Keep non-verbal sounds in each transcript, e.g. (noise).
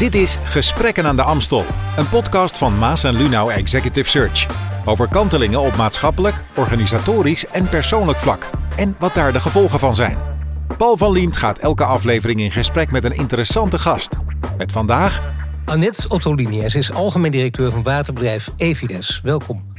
Dit is Gesprekken aan de Amstel, een podcast van Maas en Lunau Executive Search. Over kantelingen op maatschappelijk, organisatorisch en persoonlijk vlak. En wat daar de gevolgen van zijn. Paul van Liemt gaat elke aflevering in gesprek met een interessante gast. Met vandaag Annette Ottolini. Ze is algemeen directeur van waterbedrijf Evides. Welkom.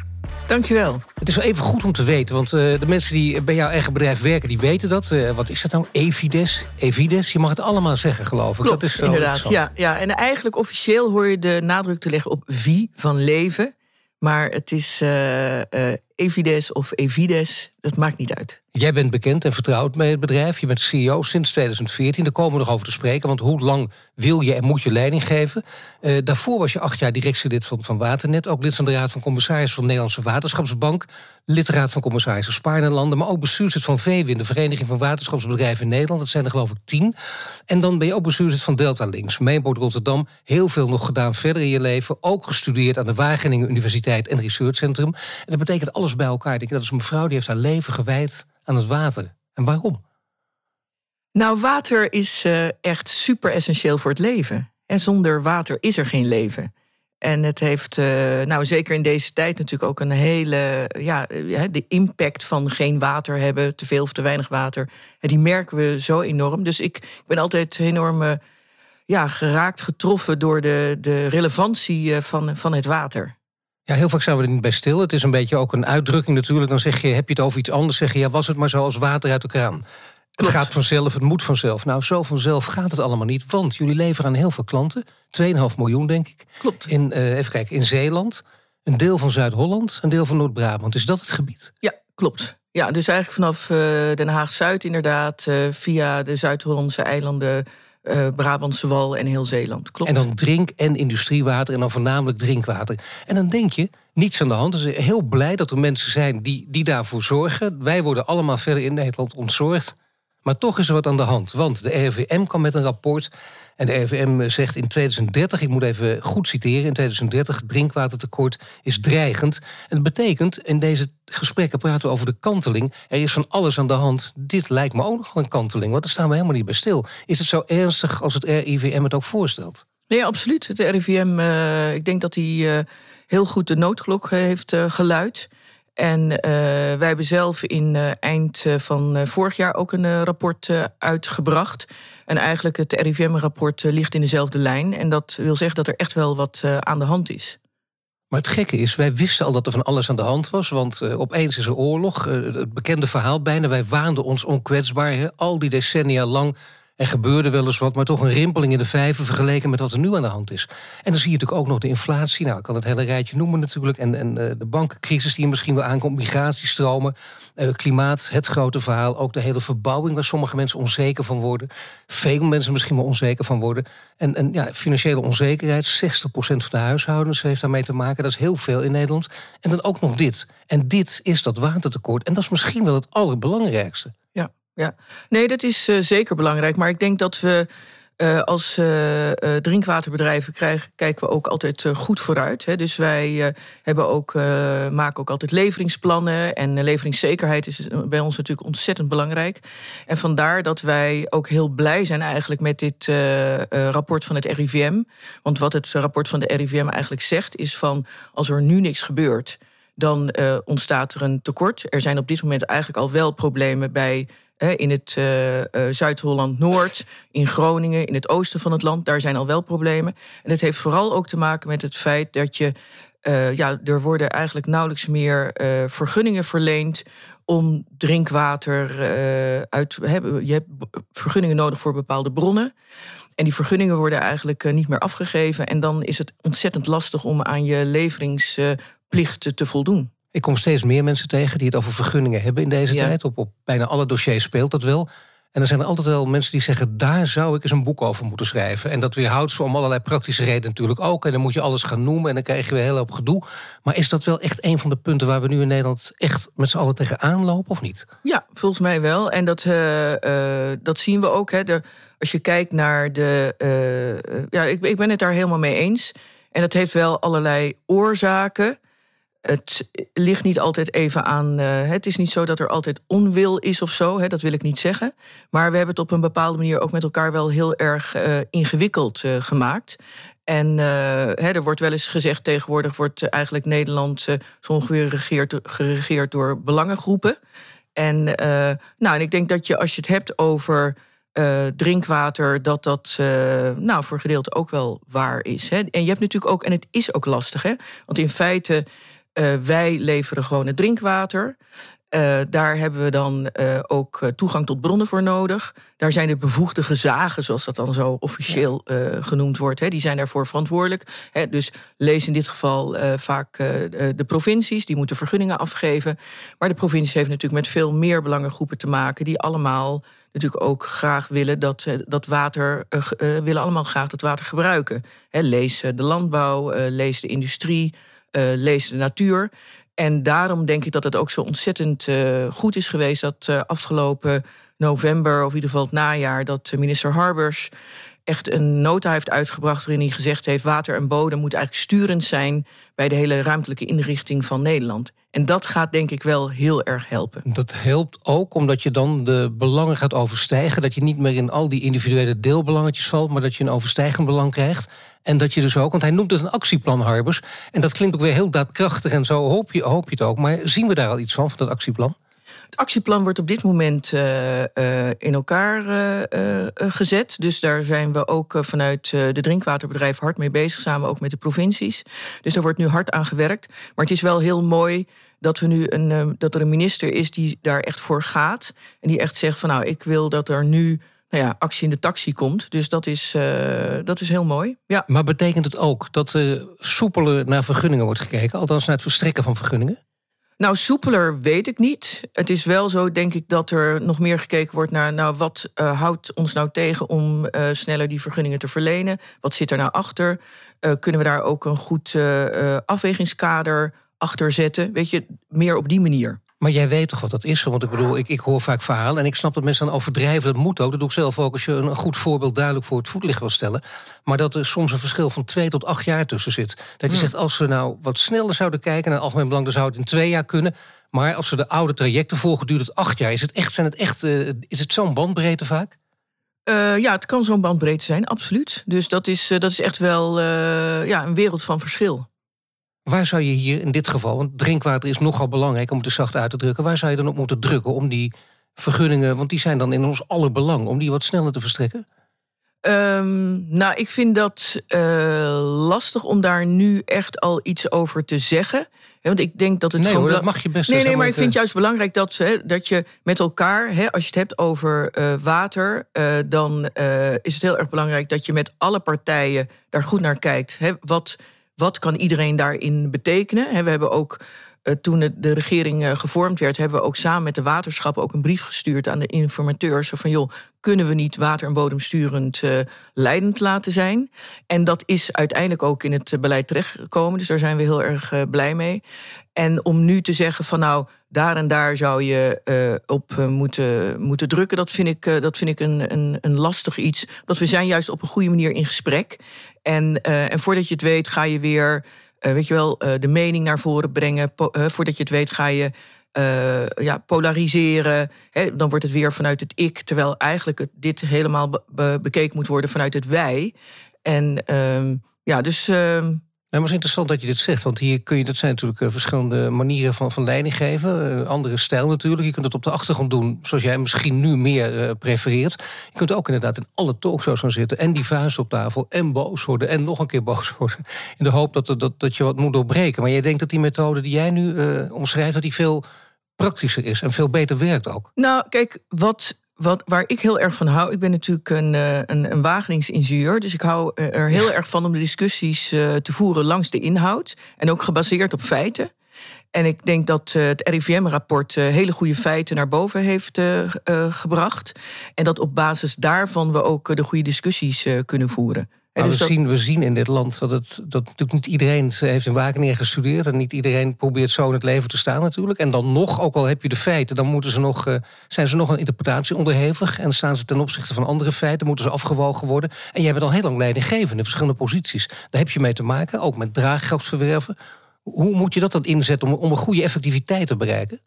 Dankjewel. Het is wel even goed om te weten, want uh, de mensen die bij jouw eigen bedrijf werken, die weten dat. Uh, wat is dat nou? Evides? Evides? Je mag het allemaal zeggen, geloof ik. Klopt, dat is inderdaad. Ja, ja, en eigenlijk officieel hoor je de nadruk te leggen op wie van leven. Maar het is uh, Evides of Evides, dat maakt niet uit. Jij bent bekend en vertrouwd met het bedrijf. Je bent CEO sinds 2014. Daar komen we nog over te spreken. Want hoe lang wil je en moet je leiding geven? Uh, daarvoor was je acht jaar directielid van, van Waternet. Ook lid van de Raad van Commissarissen van de Nederlandse Waterschapsbank. Lidraad van Commissarissen Spaarnelanden. Maar ook bestuurslid van VWIN, de Vereniging van Waterschapsbedrijven in Nederland. Dat zijn er geloof ik tien. En dan ben je ook bestuurslid van Delta Links. Mainboard Rotterdam. Heel veel nog gedaan verder in je leven. Ook gestudeerd aan de Wageningen Universiteit en Research Centrum. En dat betekent alles bij elkaar. Ik denk, dat is een mevrouw die heeft haar leven gewijd aan het water. En waarom? Nou, water is uh, echt super essentieel voor het leven. En zonder water is er geen leven. En het heeft, uh, nou zeker in deze tijd natuurlijk ook een hele, ja, de impact van geen water hebben, te veel of te weinig water. Die merken we zo enorm. Dus ik, ik ben altijd enorm ja, geraakt, getroffen door de, de relevantie van, van het water. Ja, heel vaak zijn we er niet bij stil. Het is een beetje ook een uitdrukking natuurlijk. Dan zeg je, heb je het over iets anders? Zeg je, ja, was het maar zo als water uit de kraan. Het gaat vanzelf, het moet vanzelf. Nou, zo vanzelf gaat het allemaal niet. Want jullie leveren aan heel veel klanten. 2,5 miljoen, denk ik. Klopt. In, uh, even kijken, in Zeeland. Een deel van Zuid-Holland, een deel van Noord-Brabant. Is dat het gebied? Ja, klopt. Ja, dus eigenlijk vanaf uh, Den Haag-Zuid inderdaad... Uh, via de Zuid-Hollandse eilanden uh, Brabantse Wal en heel Zeeland. Klopt. En dan drink- en industriewater en dan voornamelijk drinkwater. En dan denk je, niets aan de hand. Dus heel blij dat er mensen zijn die, die daarvoor zorgen. Wij worden allemaal verder in Nederland ontzorgd. Maar toch is er wat aan de hand. Want de RIVM kwam met een rapport. En de RIVM zegt in 2030, ik moet even goed citeren... in 2030 drinkwatertekort is dreigend. En dat betekent, in deze gesprekken praten we over de kanteling. Er is van alles aan de hand. Dit lijkt me ook nogal een kanteling, want daar staan we helemaal niet bij stil. Is het zo ernstig als het RIVM het ook voorstelt? Nee, absoluut. Het RIVM, uh, ik denk dat hij uh, heel goed de noodklok heeft geluid... En uh, wij hebben zelf in uh, eind van uh, vorig jaar ook een rapport uitgebracht. En eigenlijk het RIVM-rapport ligt in dezelfde lijn. En dat wil zeggen dat er echt wel wat aan de hand is. Maar het gekke is, wij wisten al dat er van alles aan de hand was. Want opeens is er oorlog. het bekende verhaal bijna. Wij waanden ons onkwetsbaar. Al die decennia lang er gebeurde wel eens wat, maar toch een rimpeling in de vijver vergeleken met wat er nu aan de hand is. En dan zie je natuurlijk ook nog de inflatie. Nou, ik kan het hele rijtje noemen natuurlijk. En, en uh, de bankencrisis die er misschien wel aankomt, migratiestromen, uh, klimaat, het grote verhaal. Ook de hele verbouwing waar sommige mensen onzeker van worden. Veel mensen misschien wel onzeker van worden. En, en ja, financiële onzekerheid, 60% van de huishoudens heeft daarmee te maken. Dat is heel veel in Nederland. En dan ook nog dit. En dit is dat watertekort. En dat is misschien wel het allerbelangrijkste. Ja, nee, dat is uh, zeker belangrijk. Maar ik denk dat we uh, als uh, drinkwaterbedrijven kijken we ook altijd goed vooruit. Hè. Dus wij hebben ook, maken ook altijd leveringsplannen. En leveringszekerheid is bij ons natuurlijk ontzettend belangrijk. En vandaar dat wij ook heel blij zijn eigenlijk met dit rapport van het RIVM. Want wat het rapport van de RIVM eigenlijk zegt, is van als er nu niks gebeurt dan ontstaat er een tekort. Er zijn op dit moment eigenlijk al wel problemen bij in het uh, uh, Zuid-Holland-Noord, in Groningen, in het oosten van het land. Daar zijn al wel problemen. En dat heeft vooral ook te maken met het feit dat je. Uh, ja, er worden eigenlijk nauwelijks meer vergunningen verleend om drinkwater uit te hebben. Je hebt vergunningen nodig voor bepaalde bronnen. En die vergunningen worden eigenlijk niet meer afgegeven. En dan is het ontzettend lastig om aan je leveringsplichten te voldoen. Ik kom steeds meer mensen tegen die het over vergunningen hebben in deze ja. tijd. Op, op bijna alle dossiers speelt dat wel. En er zijn er altijd wel mensen die zeggen... daar zou ik eens een boek over moeten schrijven. En dat weerhoudt ze om allerlei praktische redenen natuurlijk ook. En dan moet je alles gaan noemen en dan krijg je weer heel hoop gedoe. Maar is dat wel echt een van de punten waar we nu in Nederland... echt met z'n allen tegenaan lopen of niet? Ja, volgens mij wel. En dat, uh, uh, dat zien we ook. Hè. De, als je kijkt naar de... Uh, ja, ik, ik ben het daar helemaal mee eens. En dat heeft wel allerlei oorzaken... het ligt niet altijd even aan. Uh, het is niet zo dat er altijd onwil is of zo, dat wil ik niet zeggen. Maar we hebben het op een bepaalde manier ook met elkaar wel heel erg uh, ingewikkeld uh, gemaakt. En er wordt wel eens gezegd, tegenwoordig wordt eigenlijk Nederland zo ongeveer geregeerd, geregeerd door belangengroepen. En, nou, en ik denk dat je als je het hebt over drinkwater, dat dat uh, nou, voor gedeelte ook wel waar is. Hè. En je hebt natuurlijk ook, en het is ook lastig, hè, want in feite, uh, wij leveren gewoon het drinkwater. Uh, daar hebben we dan uh, ook toegang tot bronnen voor nodig. Daar zijn de bevoegde gezagen, zoals dat dan zo officieel genoemd wordt. Hè, die zijn daarvoor verantwoordelijk. Hè, dus lees in dit geval vaak de provincies, die moeten vergunningen afgeven. Maar de provincie heeft natuurlijk met veel meer belangengroepen te maken, die allemaal natuurlijk ook graag willen dat, dat water, willen allemaal graag dat water gebruiken. Hè, lees de landbouw, lees de industrie, lees de natuur. En daarom denk ik dat het ook zo ontzettend uh, goed is geweest dat uh, afgelopen november, of in ieder geval het najaar, dat minister Harbers echt een nota heeft uitgebracht waarin hij gezegd heeft: water en bodem moet eigenlijk sturend zijn bij de hele ruimtelijke inrichting van Nederland. En dat gaat denk ik wel heel erg helpen. Dat helpt ook omdat je dan de belangen gaat overstijgen. Dat je niet meer in al die individuele deelbelangetjes valt, maar dat je een overstijgend belang krijgt. En dat je dus ook, want hij noemt het een actieplan, Harbers. En dat klinkt ook weer heel daadkrachtig en zo hoop je, hoop je het ook. Maar zien we daar al iets van, van dat actieplan? Het actieplan wordt op dit moment uh, uh, in elkaar uh, gezet. Dus daar zijn we ook vanuit de drinkwaterbedrijf hard mee bezig, samen ook met de provincies. Dus daar wordt nu hard aan gewerkt. Maar het is wel heel mooi dat, we nu een, dat er een minister is die daar echt voor gaat. En die echt zegt van nou, ik wil dat er nu nou ja, actie in de taxi komt. Dus dat is, dat is heel mooi. Ja. Maar betekent het ook dat er soepeler naar vergunningen wordt gekeken? Althans naar het verstrekken van vergunningen? Nou, soepeler weet ik niet. Het is wel zo, denk ik, dat er nog meer gekeken wordt naar... nou, wat uh, houdt ons nou tegen om uh, sneller die vergunningen te verlenen? Wat zit er nou achter? Uh, kunnen we daar ook een goed afwegingskader achter zetten? Weet je, meer op die manier. Maar jij weet toch wat dat is? Want ik bedoel, ik, ik hoor vaak verhalen en ik snap dat mensen dan overdrijven. Dat moet ook. Dat doe ik zelf ook als je een goed voorbeeld duidelijk voor het voetlicht wil stellen. Maar dat er soms een verschil van twee tot acht jaar tussen zit. Dat je zegt, als we nou wat sneller zouden kijken naar het algemeen belang, dan zou het in twee jaar kunnen. Maar als we de oude trajecten volgen, duurt het acht jaar. Is het echt, zijn het echt, uh, is het zo'n bandbreedte vaak? Uh, ja, het kan zo'n bandbreedte zijn, absoluut. Dus dat is, uh, dat is echt wel ja, een wereld van verschil. Waar zou je hier in dit geval, want drinkwater is nogal belangrijk om het er zacht uit te drukken, waar zou je dan op moeten drukken om die vergunningen, want die zijn dan in ons aller belang, om die wat sneller te verstrekken? Um, nou, ik vind dat uh, lastig om daar nu echt al iets over te zeggen. want ik denk dat het nee, hoor, dat mag je best. Nee, nee, maar ik vind juist belangrijk dat, he, dat je met elkaar, he, als je het hebt over uh, water, uh, dan is het heel erg belangrijk dat je met alle partijen daar goed naar kijkt. Wat wat kan iedereen daarin betekenen? We hebben ook uh, toen de regering uh, gevormd werd, hebben we ook samen met de waterschappen ook een brief gestuurd aan de informateurs. Van joh, kunnen we niet water- en bodemsturend uh, leidend laten zijn? En dat is uiteindelijk ook in het beleid terechtgekomen. Dus daar zijn we heel erg blij mee. En om nu te zeggen van nou, daar en daar zou je op moeten, moeten drukken, dat vind ik, dat vind ik een, een, een lastig iets. Want we zijn juist op een goede manier in gesprek. En, en voordat je het weet, ga je weer weet je wel, uh, de mening naar voren brengen. Voordat je het weet ga je ja, polariseren. Hè, dan wordt het weer vanuit het ik. Terwijl eigenlijk het, dit helemaal be bekeken moet worden vanuit het wij. En ehm, ja, dus ehm, nou, het is interessant dat je dit zegt, want hier kun je, dat zijn natuurlijk eh, verschillende manieren van, van leiding geven. Uh, andere stijl natuurlijk. Je kunt het op de achtergrond doen, zoals jij misschien nu meer uh, prefereert. Je kunt ook inderdaad in alle talkshows gaan zitten en die vuist op tafel en boos worden en nog een keer boos (laughs) worden. In de hoop dat, dat, dat je wat moet doorbreken. Maar jij denkt dat die methode die jij nu omschrijft, dat die veel praktischer is en veel beter werkt ook. Nou, kijk, wat wat, waar ik heel erg van hou, ik ben natuurlijk een, eh, een, een Wageningsingenieur, dus ik hou er heel erg van om de discussies uh, te voeren langs de inhoud en ook gebaseerd op feiten. En ik denk dat het RIVM-rapport hele goede feiten naar boven heeft gebracht. En dat op basis daarvan we ook de goede discussies kunnen voeren. Dus we, zien, we zien in dit land dat, het, dat natuurlijk niet iedereen heeft in Wageningen gestudeerd. En niet iedereen probeert zo in het leven te staan natuurlijk. En dan nog, ook al heb je de feiten, dan moeten ze nog, uh, zijn ze nog een interpretatie onderhevig. En staan ze ten opzichte van andere feiten, moeten ze afgewogen worden. En jij bent al heel lang leidinggevend in verschillende posities. Daar heb je mee te maken, ook met draagkracht verwerven. Hoe moet je dat dan inzetten om, om een goede effectiviteit te bereiken?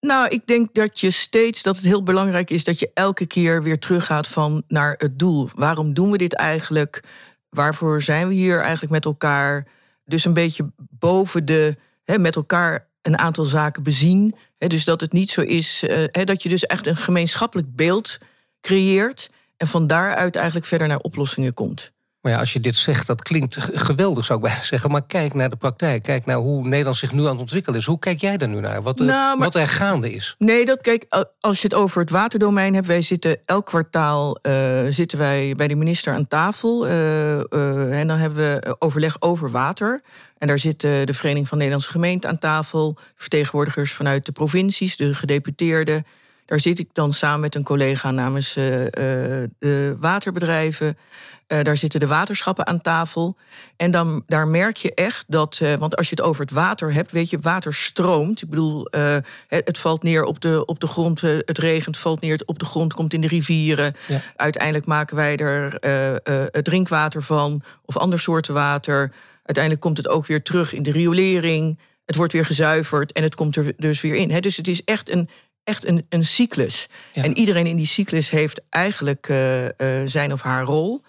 Nou, ik denk dat je steeds dat het heel belangrijk is dat je elke keer weer teruggaat van naar het doel. Waarom doen we dit eigenlijk? Waarvoor zijn we hier eigenlijk met elkaar? Dus een beetje boven de met elkaar een aantal zaken bezien. Dus dat het niet zo is hè, dat je dus echt een gemeenschappelijk beeld creëert en van daaruit eigenlijk verder naar oplossingen komt. Maar ja, als je dit zegt, dat klinkt geweldig, zou ik bijna zeggen. Maar kijk naar de praktijk. Kijk naar hoe Nederland zich nu aan het ontwikkelen is. Hoe kijk jij daar nu naar? Wat, nou, wat er gaande is? Nee, dat kijk, als je het over het waterdomein hebt. Wij zitten elk kwartaal uh, zitten wij bij de minister aan tafel. Uh, uh, en dan hebben we overleg over water. En daar zit de Vereniging van Nederlandse Gemeenten aan tafel. Vertegenwoordigers vanuit de provincies, de gedeputeerden. Daar zit ik dan samen met een collega namens uh, de waterbedrijven. Uh, daar zitten de waterschappen aan tafel. En dan, daar merk je echt dat, want als je het over het water hebt, weet je, water stroomt. Ik bedoel, het, het, valt neer op de, op de grond, het regent, valt neer op de grond, komt in de rivieren. Ja. Uiteindelijk maken wij er drinkwater van, of ander soorten water. Uiteindelijk komt het ook weer terug in de riolering. Het wordt weer gezuiverd en het komt er dus weer in. Dus het is echt een echt een, een cyclus. En iedereen in die cyclus heeft eigenlijk uh, uh, zijn of haar rol.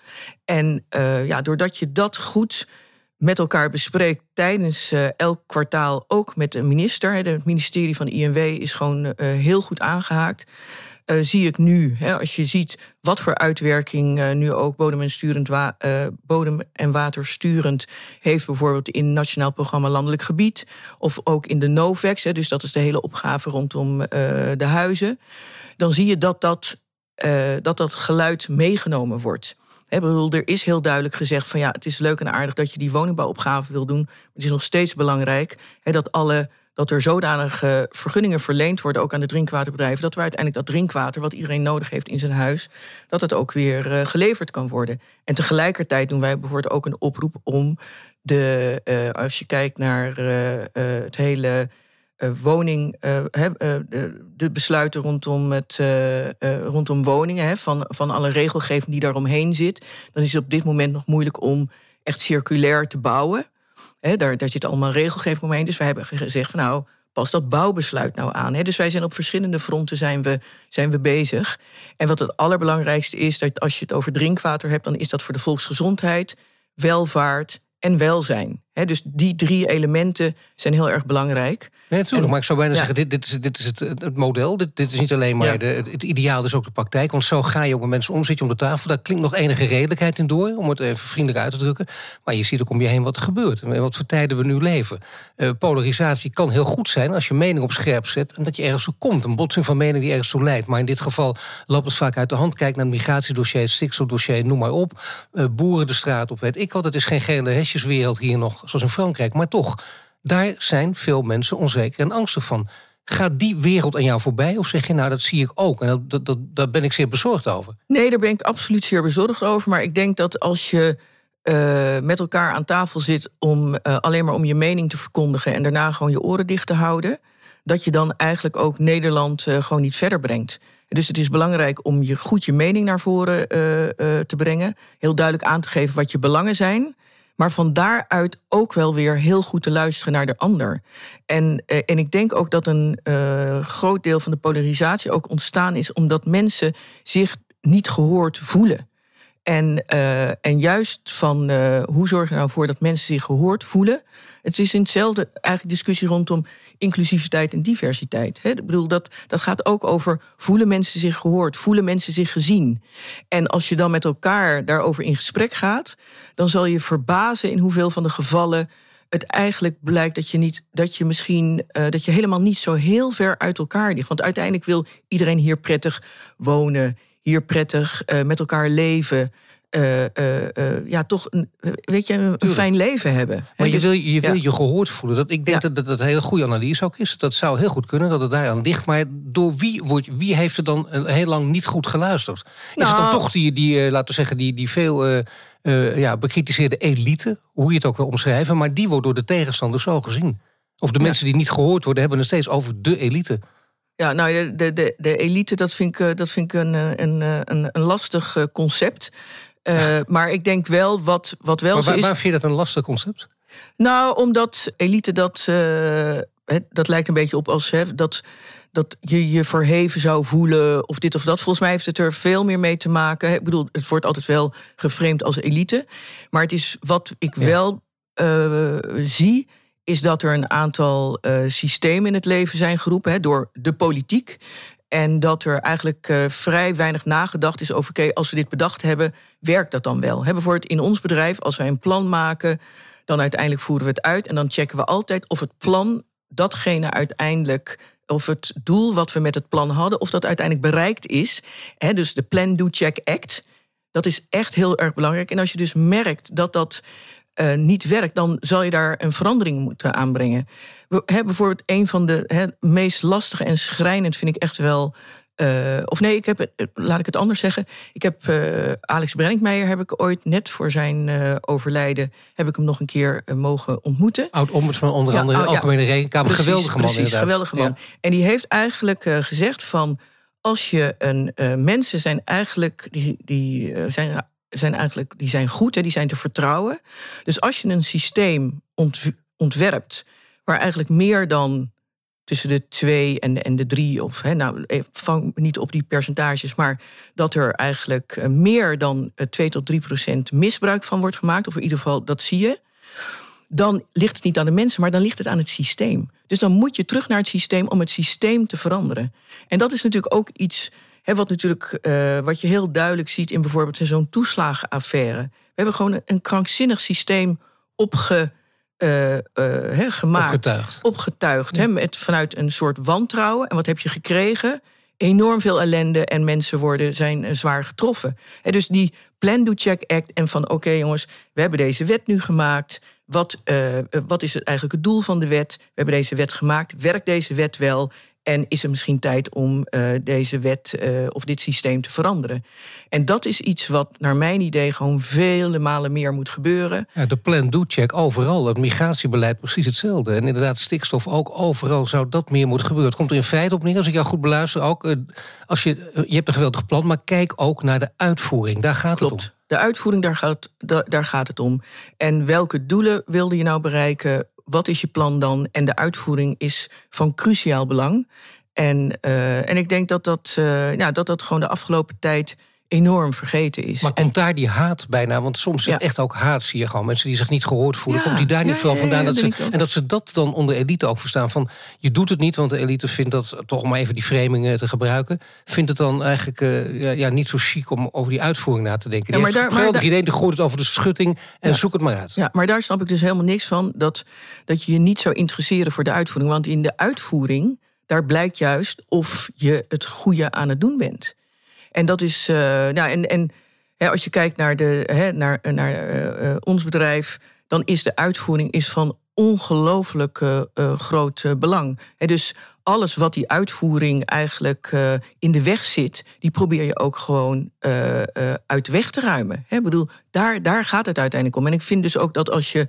En uh, ja, doordat je dat goed met elkaar bespreekt tijdens elk kwartaal, ook met de minister. Het ministerie van INW is gewoon heel goed aangehaakt. Uh, zie ik nu, hè, als je ziet wat voor uitwerking uh, nu ook bodem en, sturend uh, bodem en water sturend heeft, bijvoorbeeld in Nationaal Programma Landelijk Gebied, of ook in de NOVEX, hè, dus dat is de hele opgave rondom de huizen, dan zie je dat dat, dat, dat geluid meegenomen wordt. He, er is heel duidelijk gezegd van ja, het is leuk en aardig dat je die woningbouwopgave wil doen. Maar het is nog steeds belangrijk dat alle dat er zodanige vergunningen verleend worden, ook aan de drinkwaterbedrijven, dat we uiteindelijk dat drinkwater, wat iedereen nodig heeft in zijn huis, dat het ook weer uh, geleverd kan worden. En tegelijkertijd doen wij bijvoorbeeld ook een oproep om de, uh, als je kijkt naar uh, het hele woning, de besluiten rondom, het, rondom woningen, van, van alle regelgeving die daaromheen zit, dan is het op dit moment nog moeilijk om echt circulair te bouwen daar, daar zit allemaal regelgeving omheen. Dus wij hebben gezegd van nou, pas dat bouwbesluit nou aan. Dus wij zijn op verschillende fronten zijn we, zijn we bezig. En wat het allerbelangrijkste is, dat als je het over drinkwater hebt, dan is dat voor de volksgezondheid, welvaart en welzijn. Dus die drie elementen zijn heel erg belangrijk. Nee, natuurlijk. maar ik zou bijna zeggen, dit, dit, is, dit is het, het model. Dit, dit is niet alleen maar de, het, ideaal, is ook de praktijk. Want zo ga je ook met mensen om, zit je om de tafel. Daar klinkt nog enige redelijkheid in door, om het even vriendelijk uit te drukken. Maar je ziet ook om je heen wat er gebeurt. En wat voor tijden we nu leven. Uh, polarisatie kan heel goed zijn als je mening op scherp zet... en dat je ergens toe komt. Een botsing van mening die ergens toe leidt. Maar in dit geval loopt het vaak uit de hand. Kijk naar het migratiedossier, het stikstofdossier, noem maar op. Uh, boeren de straat op, weet ik wat. Het is geen gele hesjeswereld hier nog, zoals in Frankrijk. Maar toch... Daar zijn veel mensen onzeker en angstig van. Gaat die wereld aan jou voorbij? Of zeg je, nou, dat zie ik ook. En dat, dat, dat, daar ben ik zeer bezorgd over. Nee, daar ben ik absoluut zeer bezorgd over. Maar ik denk dat als je uh, met elkaar aan tafel zit om uh, alleen maar om je mening te verkondigen en daarna gewoon je oren dicht te houden, dat je dan eigenlijk ook Nederland uh, gewoon niet verder brengt. Dus het is belangrijk om je goed je mening naar voren te brengen. Heel duidelijk aan te geven wat je belangen zijn. Maar van daaruit ook wel weer heel goed te luisteren naar de ander. En, eh, en ik denk ook dat een uh, groot deel van de polarisatie ook ontstaan is omdat mensen zich niet gehoord voelen. En, uh, en juist van uh, hoe zorg je nou voor dat mensen zich gehoord voelen. Het is in hetzelfde eigenlijk discussie rondom inclusiviteit en diversiteit. Hè? Ik bedoel, dat, dat gaat ook over voelen mensen zich gehoord, voelen mensen zich gezien. En als je dan met elkaar daarover in gesprek gaat, dan zal je verbazen in hoeveel van de gevallen het eigenlijk blijkt dat je, niet, dat je misschien uh, dat je helemaal niet zo heel ver uit elkaar ligt. Want uiteindelijk wil iedereen hier prettig wonen hier prettig uh, met elkaar leven. Uh, uh, ja, toch een, weet je, een, fijn leven hebben. Maar je dus wil, je, wil je gehoord voelen. Dat, ik denk ja. dat, dat dat een hele goede analyse ook is. Dat zou heel goed kunnen dat het daaraan ligt. Maar door wie, wordt, wie heeft er dan heel lang niet goed geluisterd? Is het dan nou. toch die, die laten we zeggen, die, die veel ja, bekritiseerde elite, hoe je het ook wil omschrijven, maar die wordt door de tegenstanders zo gezien? Of de mensen die niet gehoord worden, hebben het steeds over de elite. Ja, nou, de, de, de elite, dat vind ik, dat vind ik een, een, een, een lastig concept. Uh, maar ik denk wel, wat, wat wel maar waar, is... waar vind je dat een lastig concept? Nou, omdat elite dat. Uh, dat lijkt een beetje op als hè, dat, dat je je verheven zou voelen of dit of dat. Volgens mij heeft het er veel meer mee te maken. Ik bedoel, het wordt altijd wel geframed als elite. Maar het is wat ik wel uh, zie, is dat er een aantal uh, systemen in het leven zijn geroepen hè, door de politiek. En dat er eigenlijk uh, vrij weinig nagedacht is over, oké, als we dit bedacht hebben, werkt dat dan wel? He, bijvoorbeeld in ons bedrijf, als wij een plan maken, dan uiteindelijk voeren we het uit en dan checken we altijd of het plan datgene uiteindelijk of het doel wat we met het plan hadden, of dat uiteindelijk bereikt is. He, dus de Plan, Do, Check, Act. Dat is echt heel erg belangrijk. En als je dus merkt dat dat uh, niet werkt, dan zal je daar een verandering moeten aanbrengen. We hebben bijvoorbeeld een van de meest lastige en schrijnend, vind ik echt wel. Uh, of nee, ik heb, eh, laat ik het anders zeggen. Ik heb uh, Alex Brenninkmeijer heb ik ooit net voor zijn overlijden heb ik hem nog een keer mogen ontmoeten. Oud ombudsman onder andere ja, oh, Algemene ja, Rekenkamer, geweldige man precies, geweldige man. En die heeft eigenlijk gezegd van als je een mensen zijn eigenlijk die, die zijn zijn eigenlijk die zijn goed, hè, die zijn te vertrouwen. Dus als je een systeem ontwerpt waar eigenlijk meer dan tussen de twee en de, en de drie, of hè, nou, vang niet op die percentages, maar dat er eigenlijk eh, meer dan 2 eh, tot 3 procent misbruik van wordt gemaakt, of in ieder geval dat zie je, dan ligt het niet aan de mensen, maar dan ligt het aan het systeem. Dus dan moet je terug naar het systeem om het systeem te veranderen. En dat is natuurlijk ook iets wat natuurlijk, uh, wat je heel duidelijk ziet in bijvoorbeeld zo'n toeslagenaffaire. We hebben gewoon een, krankzinnig systeem opge, uh, uh, gemaakt. Opgetuigd. Opgetuigd. Ja. met, vanuit een soort wantrouwen. En wat heb je gekregen? Enorm veel ellende en mensen worden, zijn zwaar getroffen. Dus die Plan Do Check Act en van oké jongens, we hebben deze wet nu gemaakt. Wat, wat is het eigenlijk het doel van de wet? We hebben deze wet gemaakt. Werkt deze wet wel? En is er misschien tijd om uh, deze wet uh, of dit systeem te veranderen? En dat is iets wat naar mijn idee gewoon vele malen meer moet gebeuren. Ja, de plan-do-check overal. Het migratiebeleid precies hetzelfde. En inderdaad, stikstof ook overal zou dat meer moeten gebeuren. Het komt er in feite op neer, als ik jou goed beluister, ook uh, als je, je hebt een geweldig plan, maar kijk ook naar de uitvoering. Daar gaat Klopt. het om. De uitvoering, daar gaat, daar gaat het om. En welke doelen wilde je nou bereiken? Wat is je plan dan? En de uitvoering is van cruciaal belang. En, uh, en ik denk dat dat, uh, ja, dat dat gewoon de afgelopen tijd enorm vergeten is. Maar komt daar die haat bijna? Want soms ja. echt ook haat zie je gewoon. Mensen die zich niet gehoord voelen. komt die daar niet veel vandaan? Dat ze, en dat ze dat dan onder elite ook verstaan. Van je doet het niet, want de elite vindt dat, toch om even die framing te gebruiken... vindt het dan eigenlijk uh, ja, niet zo chic om over die uitvoering na te denken. Die maar daar, maar daar, idee, die gooit het over de schutting en zoek het maar uit. Ja, maar daar snap ik dus helemaal niks van. Dat, dat je je niet zou interesseren voor de uitvoering. Want in de uitvoering, daar blijkt juist of je het goede aan het doen bent. En dat is, uh, nou, en, en hè, als je kijkt naar, de, hè, naar, naar uh, ons bedrijf, dan is de uitvoering is van ongelooflijk uh, groot belang. He, dus alles wat die uitvoering eigenlijk in de weg zit, die probeer je ook gewoon uit de weg te ruimen. Ik bedoel, daar, daar gaat het uiteindelijk om. En ik vind dus ook dat als je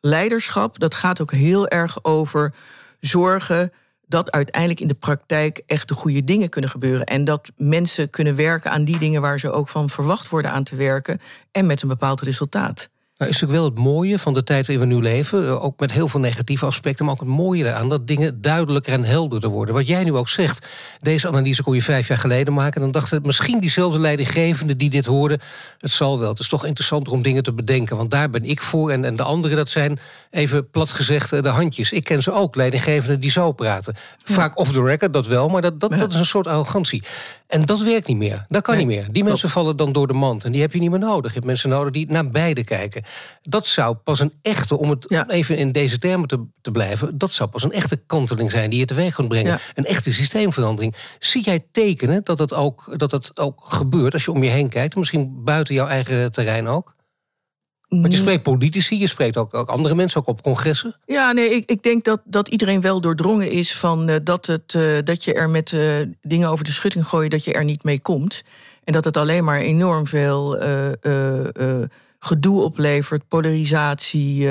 leiderschap, dat gaat ook heel erg over zorgen dat uiteindelijk in de praktijk echt de goede dingen kunnen gebeuren. En dat mensen kunnen werken aan die dingen waar ze ook van verwacht worden aan te werken. En met een bepaald resultaat. Nou, is natuurlijk wel het mooie van de tijd waarin we nu leven. Eh, ook met heel veel negatieve aspecten, maar ook het mooie eraan dat dingen duidelijker en helderder worden. Wat jij nu ook zegt, deze analyse kon je vijf jaar geleden maken. Dan dachten misschien diezelfde leidinggevende die dit hoorden. Het zal wel. Het is toch interessanter om dingen te bedenken. Want daar ben ik voor. En, en de anderen, dat zijn even plat gezegd eh, de handjes. Ik ken ze ook, leidinggevenden die zo praten. Vaak off the record, dat wel, maar dat, dat, dat is een soort arrogantie. En dat werkt niet meer. Dat kan niet meer. Die mensen vallen dan door de mand. En die heb je niet meer nodig. Je hebt mensen nodig die naar beide kijken. Dat zou pas een echte, om het even in deze termen te, te blijven, dat zou pas een echte kanteling zijn die je teweeg kunt brengen. Een echte systeemverandering. Zie jij tekenen dat het, ook, dat het ook gebeurt als je om je heen kijkt? Misschien buiten jouw eigen terrein ook? Want je spreekt politici, je spreekt ook, ook, andere mensen, ook op congressen. Ja, nee, ik, ik denk dat, dat iedereen wel doordrongen is van uh, dat, het, uh, dat je er met uh, dingen over de schutting gooit, dat je er niet mee komt. En dat het alleen maar enorm veel gedoe oplevert, polarisatie.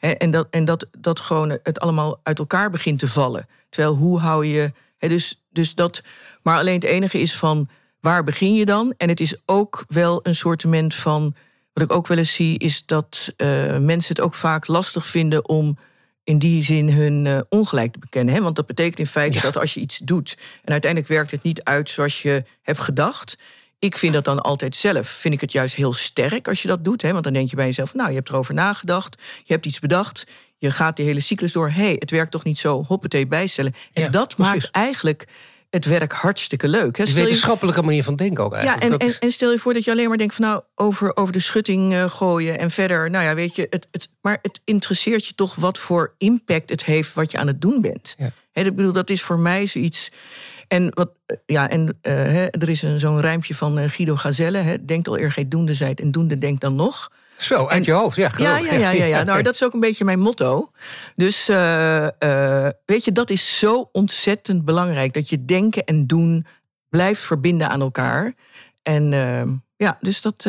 en dat, en dat, dat gewoon het allemaal uit elkaar begint te vallen. Terwijl hoe hou je. dus, dus dat. Maar alleen het enige is van waar begin je dan? En het is ook wel een soortement van wat ik ook wel eens zie, is dat mensen het ook vaak lastig vinden om in die zin hun ongelijk te bekennen. Hè? Want dat betekent in feite dat als je iets doet en uiteindelijk werkt het niet uit zoals je hebt gedacht, ik vind dat dan altijd zelf, vind ik het juist heel sterk als je dat doet. Hè? Want dan denk je bij jezelf, nou, je hebt erover nagedacht, je hebt iets bedacht, je gaat die hele cyclus door. Hé, hey, het werkt toch niet zo, hoppatee, bijstellen. En dat maakt eigenlijk het werk hartstikke leuk. Hè? Een wetenschappelijke manier van denken ook eigenlijk. Ja, en, en, en, stel je voor dat je alleen maar denkt van nou, over, over de schutting uh, gooien en verder. Nou ja, weet je, het, het, maar het interesseert je toch wat voor impact het heeft wat je aan het doen bent. Ja. ik bedoel, dat is voor mij zoiets. En, wat, eh, ja, en uh, er is zo'n rijmpje van Guido Gazelle. Hè, denkt al eer gij doende zijt en doende denkt dan nog. Zo, uit je hoofd, ja, ja, ja, ja, ja, ja. Nou, dat is ook een beetje mijn motto. Dus uh, uh, weet je, dat is zo ontzettend belangrijk. Dat je denken en doen blijft verbinden aan elkaar. En uh, ja, dus dat...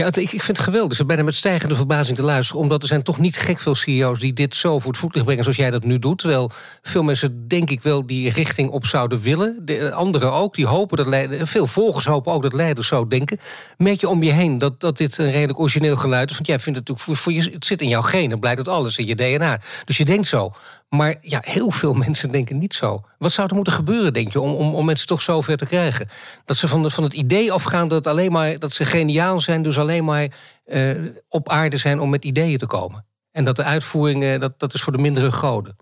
Ja, ik, ik vind het geweldig. Ik bijna met stijgende verbazing te luisteren. Omdat er zijn toch niet gek veel CEO's die dit zo voor het voetlicht brengen zoals jij dat nu doet. Terwijl veel mensen, denk ik wel, die richting op zouden willen. De, anderen ook, die hopen dat leiders. Veel volgers hopen ook dat leiders zo denken. Merk je om je heen dat, dat dit een redelijk origineel geluid is? Want jij vindt het natuurlijk voor, voor je, het zit in jouw genen, blijkt dat alles in je DNA. Dus je denkt zo. Maar ja, heel veel mensen denken niet zo. Wat zou er moeten gebeuren, denk je, om, om, om mensen toch zover te krijgen? Dat ze van, de, van het idee afgaan dat, alleen maar, dat ze geniaal zijn, dus alleen maar uh, op aarde zijn om met ideeën te komen. En dat de uitvoering, uh, dat, dat is voor de mindere goden.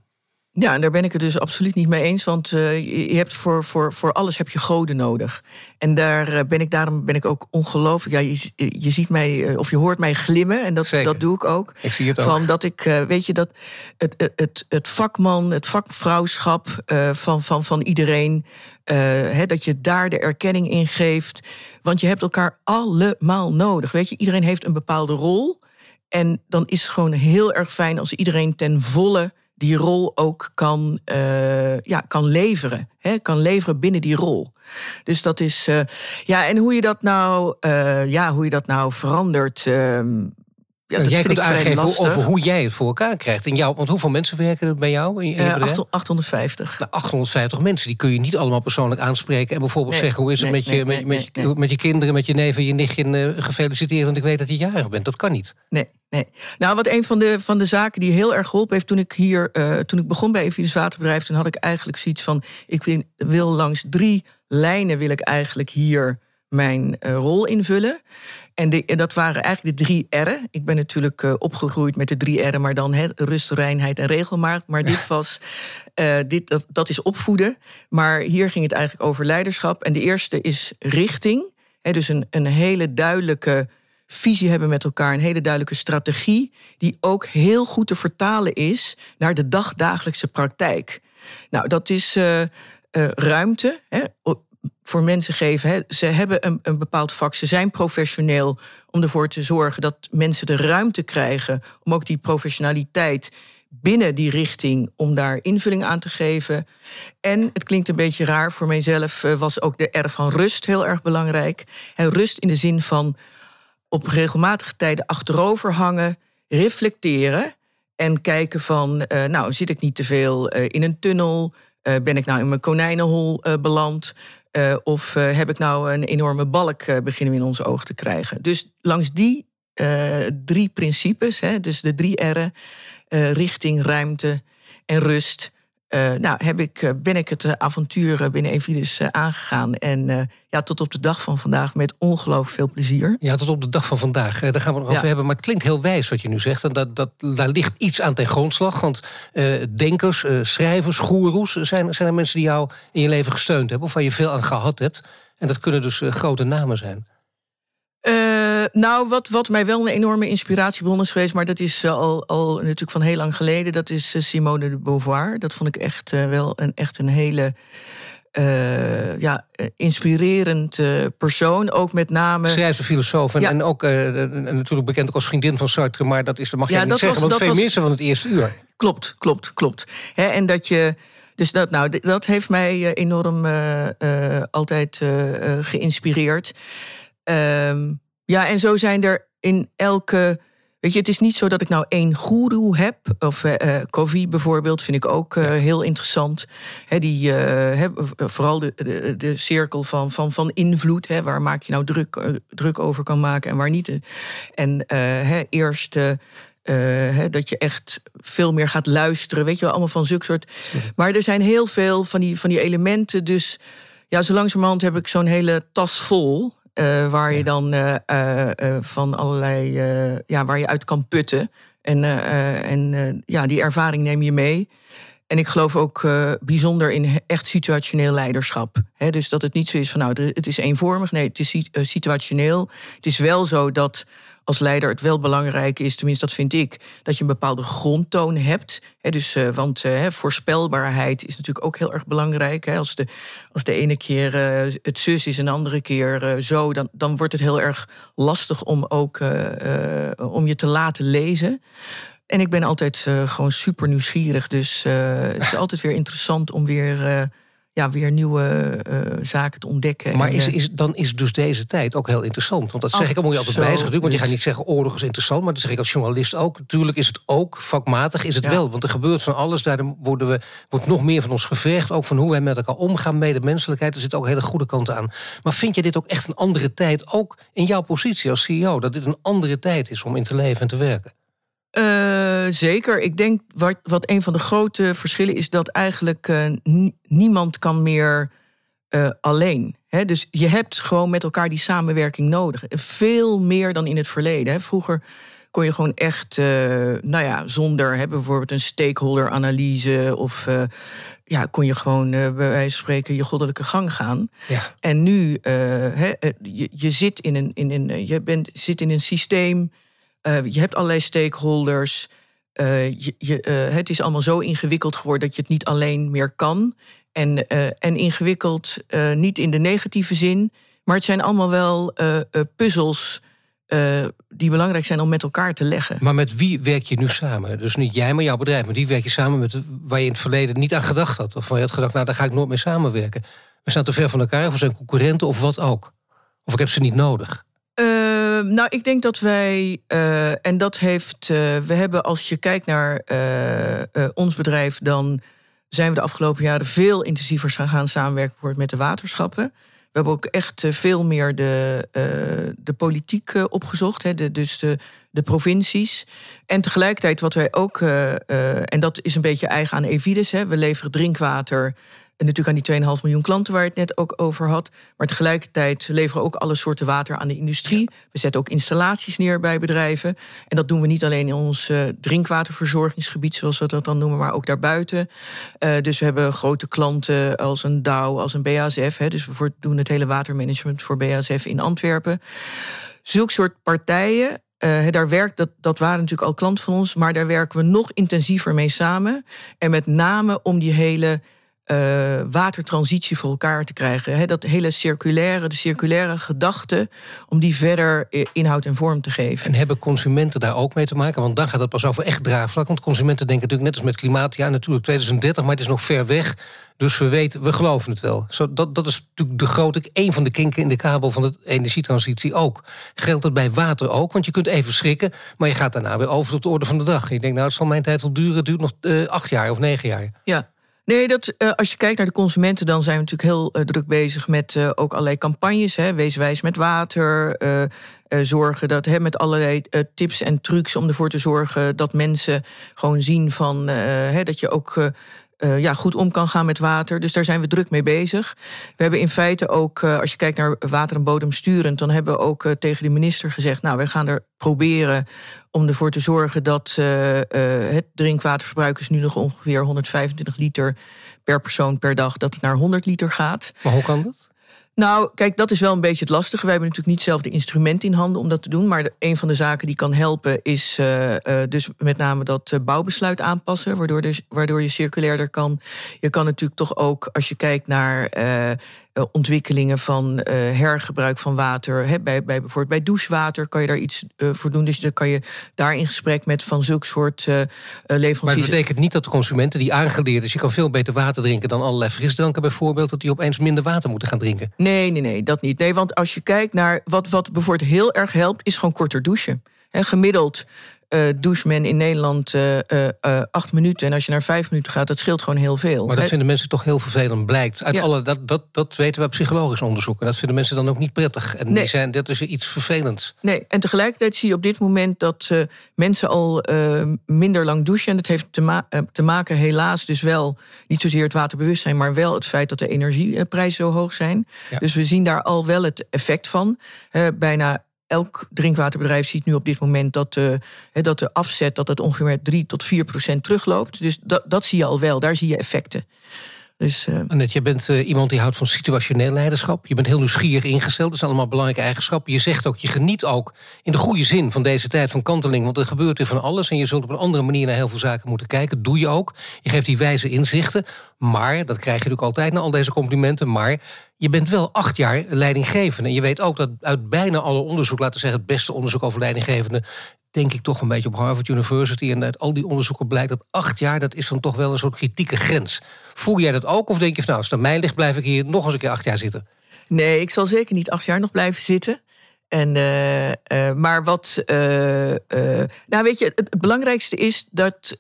Ja, en daar ben ik het dus absoluut niet mee eens. Want uh, je hebt voor, voor, voor alles heb je goden nodig. En daar uh, ben ik, daarom ben ik ook ongelooflijk. Ja, je, je ziet mij, of je hoort mij glimmen. En dat, dat doe ik ook. Ik zie het ook. Van dat ik, weet je, dat het, het, het, het vakman, het vakvrouwschap van, van, van iedereen. Hè, dat je daar de erkenning in geeft. Want je hebt elkaar allemaal nodig. Weet je, iedereen heeft een bepaalde rol. En dan is het gewoon heel erg fijn als iedereen ten volle die rol ook kan, uh, ja, kan leveren. Hè, kan leveren binnen die rol. Dus dat is. Uh, ja, en hoe je dat nou, uh, ja, hoe je dat nou verandert. Ehm, ja, dat jij kunt aangeven over hoe jij het voor elkaar krijgt. In jou, want hoeveel mensen werken er bij jou? In, in 850. Nou, 850 mensen, die kun je niet allemaal persoonlijk aanspreken. En bijvoorbeeld zeggen, hoe is het met, je, met, met, je, met je kinderen, met je neven, je nichtje gefeliciteerd, want ik weet dat je jarig bent. Dat kan niet. Nee, Nee. Nou, wat een van de, van de zaken die heel erg geholpen heeft toen ik hier, uh, toen ik begon bij Evides Waterbedrijf, toen had ik eigenlijk zoiets van: ik wil, wil langs drie lijnen wil ik eigenlijk hier mijn uh, rol invullen. En, de, en, dat waren eigenlijk de drie R'en. Ik ben natuurlijk uh, opgegroeid met de drie R'en, maar dan he, rust, reinheid en regelmaat. Maar dit was, dit, dat, dat is opvoeden. Maar hier ging het eigenlijk over leiderschap. En de eerste is richting. He, dus een, een hele duidelijke visie hebben met elkaar, een hele duidelijke strategie, die ook heel goed te vertalen is naar de dagdagelijkse praktijk. Nou, dat is uh, uh, ruimte. Hè, voor mensen geven. Hè. Ze hebben een, een bepaald vak, ze zijn professioneel om ervoor te zorgen dat mensen de ruimte krijgen om ook die professionaliteit binnen die richting om daar invulling aan te geven. En het klinkt een beetje raar voor mijzelf, eh, was ook de R van rust heel erg belangrijk. En rust in de zin van op regelmatige tijden achterover hangen, reflecteren en kijken van, uh, nou zit ik niet te veel uh, in een tunnel? Ben ik nou in mijn konijnenhol beland? Of heb ik nou een enorme balk beginnen we in ons oog te krijgen? Dus langs die drie principes, hè, dus de drie R'en, richting, ruimte en rust, uh, nou, heb ik, eh, ben ik het eh, avontuur binnen Evidis aangegaan. En ja, tot op de dag van vandaag met ongelooflijk veel plezier. Ja, tot op de dag van vandaag. daar gaan we nog over hebben. Maar het klinkt heel wijs wat je nu zegt. En dat, dat, daar ligt iets aan ten grondslag. Want denkers, schrijvers, goeroes... Zijn, zijn er mensen die jou in je leven gesteund hebben... of waar je veel aan gehad hebt. En dat kunnen dus grote namen zijn. Uh, nou, wat, wat mij wel een enorme inspiratiebron is geweest, maar dat is uh, al, al natuurlijk van heel lang geleden, dat is uh, Simone de Beauvoir. Dat vond ik echt wel een, echt een hele ja, inspirerend persoon. Ook met name. Schrijfster, filosoof en, ja. en ook natuurlijk bekend ook als vriendin van Sartre, maar dat, is, dat mag je ja, niet zeggen, was, want veel was... van het eerste uur. Klopt, klopt, klopt. He, en dat je. Dus dat, nou, dat heeft mij enorm altijd geïnspireerd. Um, ja, en zo zijn er in elke Weet je, het is niet zo dat ik nou één goeroe heb. Of uh, bijvoorbeeld vind ik ook heel interessant. He, die, vooral de, de, de, cirkel van, van, van invloed. Waar maak je nou druk, druk over kan maken en waar niet. En eerst uh, dat je echt veel meer gaat luisteren. Weet je wel, allemaal van zulke soort. Maar er zijn heel veel van die, van die elementen. Dus ja, zo langzamerhand heb ik zo'n hele tas vol. Uh, waar je dan uh, van allerlei. ja, waar je uit kan putten. En, en ja, die ervaring neem je mee. En ik geloof ook bijzonder in echt situationeel leiderschap. dus dat het niet zo is van nou, het is eenvormig. Nee, het is situationeel. Het is wel zo dat als leider het wel belangrijk is, tenminste dat vind ik, dat je een bepaalde grondtoon hebt. dus, uh, want voorspelbaarheid is natuurlijk ook heel erg belangrijk. als, de, als de ene keer het zus is en de andere keer zo, dan, dan wordt het heel erg lastig om ook om je te laten lezen. En ik ben altijd gewoon super nieuwsgierig. Dus het is (laughs) altijd weer interessant om weer ja, weer nieuwe zaken te ontdekken. Maar is, eh, is, dan is dus deze tijd ook heel interessant. Want dat zeg ik, dan moet je altijd bij natuurlijk. Want je gaat niet zeggen oorlog is interessant. Maar dat zeg ik als journalist ook. Natuurlijk is het ook vakmatig, is het wel. Want er gebeurt van alles. Daar worden we, wordt nog meer van ons gevraagd. Ook van hoe wij met elkaar omgaan. Mede menselijkheid. Er zit ook hele goede kanten aan. Maar vind je dit ook echt een andere tijd? Ook in jouw positie als CEO. Dat dit een andere tijd is om in te leven en te werken? Uh, zeker. Ik denk wat, wat een van de grote verschillen is dat eigenlijk uh, niemand kan meer uh, alleen. He, dus je hebt gewoon met elkaar die samenwerking nodig. Veel meer dan in het verleden. He. Vroeger kon je gewoon echt, nou ja, zonder bijvoorbeeld een stakeholder-analyse of ja, kon je gewoon bij wijze van spreken je goddelijke gang gaan. Ja. En nu, je, je, zit in een, in een, je bent, zit in een systeem uh, je hebt allerlei stakeholders. Uh, je, uh, het is allemaal zo ingewikkeld geworden dat je het niet alleen meer kan. En, en ingewikkeld niet in de negatieve zin. Maar het zijn allemaal wel puzzels die belangrijk zijn om met elkaar te leggen. Maar met wie werk je nu samen? Dus niet jij, maar jouw bedrijf. Maar die werk je samen met waar je in het verleden niet aan gedacht had. Of waar je had gedacht, nou daar ga ik nooit mee samenwerken. We staan te ver van elkaar, of we zijn concurrenten of wat ook. Of ik heb ze niet nodig. Ehm, nou, ik denk dat wij, uh, en dat heeft, uh, we hebben als je kijkt naar uh, ons bedrijf, dan zijn we de afgelopen jaren veel intensiever gaan samenwerken met de waterschappen. We hebben ook echt veel meer de, de politiek opgezocht, hè, de, dus de, de provincies. En tegelijkertijd wat wij ook, en dat is een beetje eigen aan Evides, hè, we leveren drinkwater en natuurlijk aan die 2,5 miljoen klanten waar je het net ook over had. Maar tegelijkertijd leveren we ook alle soorten water aan de industrie. We zetten ook installaties neer bij bedrijven. En dat doen we niet alleen in ons uh, drinkwaterverzorgingsgebied, zoals we dat dan noemen, maar ook daarbuiten. Uh, dus we hebben grote klanten als een Dow, als een BASF. Hè, dus we doen het hele watermanagement voor BASF in Antwerpen. Zulke soort partijen uh, daar werkt, dat, dat waren natuurlijk al klanten van ons, maar daar werken we nog intensiever mee samen. En met name om die hele uh, watertransitie voor elkaar te krijgen. dat hele circulaire, de circulaire gedachte, om die verder inhoud en vorm te geven. En hebben consumenten daar ook mee te maken? Want dan gaat het pas over echt draagvlak. Want consumenten denken natuurlijk net als met klimaat, ja, natuurlijk 2030, maar het is nog ver weg. Dus we weten, we geloven het wel. Zo, dat, dat is natuurlijk de grote, een van de kinken in de kabel van de energietransitie ook. Geldt het bij water ook? Want je kunt even schrikken, maar je gaat daarna weer over tot de orde van de dag. Ik denk, nou, het zal mijn tijd wel duren. Het duurt nog uh, acht jaar of negen jaar. Ja. Nee, dat, uh, als je kijkt naar de consumenten, dan zijn we natuurlijk heel uh, druk bezig met uh, ook allerlei campagnes. Hè, wees wijs met water. zorgen dat hè, met allerlei tips en trucs om ervoor te zorgen dat mensen gewoon zien van hè, dat je ook uh, ja, goed om kan gaan met water. Dus daar zijn we druk mee bezig. We hebben in feite ook, uh, als je kijkt naar water en bodem sturend, dan hebben we ook uh, tegen de minister gezegd: Nou, wij gaan er proberen om ervoor te zorgen dat het drinkwaterverbruik is nu nog ongeveer 125 liter per persoon per dag, dat het naar 100 liter gaat. Maar hoe kan dat? Nou, kijk, dat is wel een beetje het lastige. Wij hebben natuurlijk niet zelf de instrumenten in handen om dat te doen. Maar een van de zaken die kan helpen is uh, uh, dus met name dat uh, bouwbesluit aanpassen. Waardoor, dus, waardoor je circulairder kan. Je kan natuurlijk toch ook, als je kijkt naar eh, ontwikkelingen van uh, hergebruik van water. Hè, bij, bij, bijvoorbeeld bij douchewater kan je daar iets uh, voor doen. Dus dan kan je daar in gesprek met van zulk soort leveranciers. Maar het betekent niet dat de consumenten die aangeleerd is... je kan veel beter water drinken dan allerlei frisdranken bijvoorbeeld... dat die opeens minder water moeten gaan drinken. Nee, nee, nee, dat niet. Nee, want als je kijkt naar wat, wat bijvoorbeeld heel erg helpt... is gewoon korter douchen. gemiddeld uh, doucht men in Nederland uh, uh, acht minuten. En als je naar vijf minuten gaat, dat scheelt gewoon heel veel. Maar dat vinden mensen toch heel vervelend, blijkt. Uit alle, dat, dat, dat weten we psychologisch onderzoek. En dat vinden mensen dan ook niet prettig. En die zijn, dat is iets vervelends. Nee, en tegelijkertijd zie je op dit moment dat mensen al minder lang douchen. En dat heeft te, ma te, maken, helaas, dus wel niet zozeer het waterbewustzijn, maar wel het feit dat de energieprijzen zo hoog zijn. Dus we zien daar al wel het effect van. bijna elk drinkwaterbedrijf ziet nu op dit moment dat, uh, dat de afzet dat het ongeveer 3 tot 4 procent terugloopt. Dus dat, dat zie je al wel, daar zie je effecten. Dus. Annette, je bent uh, iemand die houdt van situationeel leiderschap. Je bent heel nieuwsgierig ingesteld. Dat zijn allemaal belangrijke eigenschappen. Je zegt ook, je geniet ook in de goede zin van deze tijd van kanteling. Want er gebeurt weer van alles. En je zult op een andere manier naar heel veel zaken moeten kijken. Doe je ook. Je geeft die wijze inzichten. Maar, dat krijg je natuurlijk altijd na al deze complimenten. Maar je bent wel acht jaar leidinggevende. En je weet ook dat uit bijna alle onderzoek, laten we zeggen, het beste onderzoek over leidinggevende, denk ik toch een beetje op Harvard University. En uit al die onderzoeken blijkt dat acht jaar, dat is dan toch wel een soort kritieke grens. Voel jij dat ook? Of denk je van nou, als het aan mij ligt, blijf ik hier nog eens een keer acht jaar zitten? Nee, ik zal zeker niet acht jaar nog blijven zitten. En, uh, uh, maar wat. Uh, nou, weet je, het belangrijkste is dat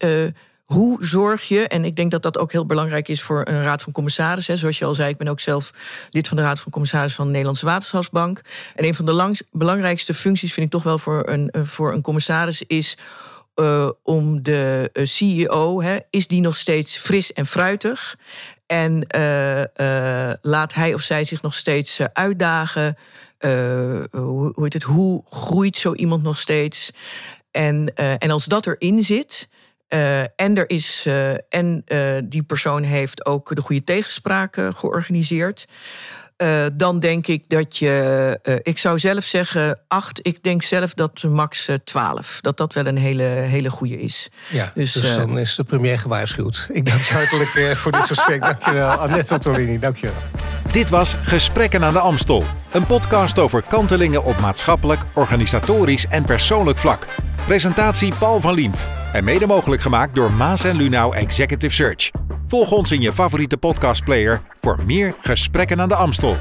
hoe zorg je, en ik denk dat dat ook heel belangrijk is voor een raad van commissarissen. Zoals je al zei, ik ben ook zelf lid van de raad van commissarissen van de Nederlandse Waterschapsbank. En een van de belangrijkste functies vind ik toch wel voor een, eh, voor een commissaris is. Uh, om de uh, CEO, hè, is die nog steeds fris en fruitig? En laat hij of zij zich nog steeds uitdagen? hoe, hoe, heet het, hoe groeit zo iemand nog steeds? En, en als dat erin zit, uh, en er is, uh, en uh, die persoon heeft ook de goede tegenspraak georganiseerd. Dan denk ik dat je, ik zou zelf zeggen acht. Ik denk zelf dat max twaalf. Dat dat wel een hele, hele goede is. Ja, dus, dus dan is de premier gewaarschuwd. Ik dank je hartelijk voor dit gesprek. Dankjewel, Annette Tolini. Dankjewel. Dit was Gesprekken aan de Amstel. Een podcast over kantelingen op maatschappelijk, organisatorisch en persoonlijk vlak. Presentatie Paul van Liemt. En mede mogelijk gemaakt door Maas en Lunau Executive Search. Volg ons in je favoriete podcastplayer voor meer gesprekken aan de Amstel.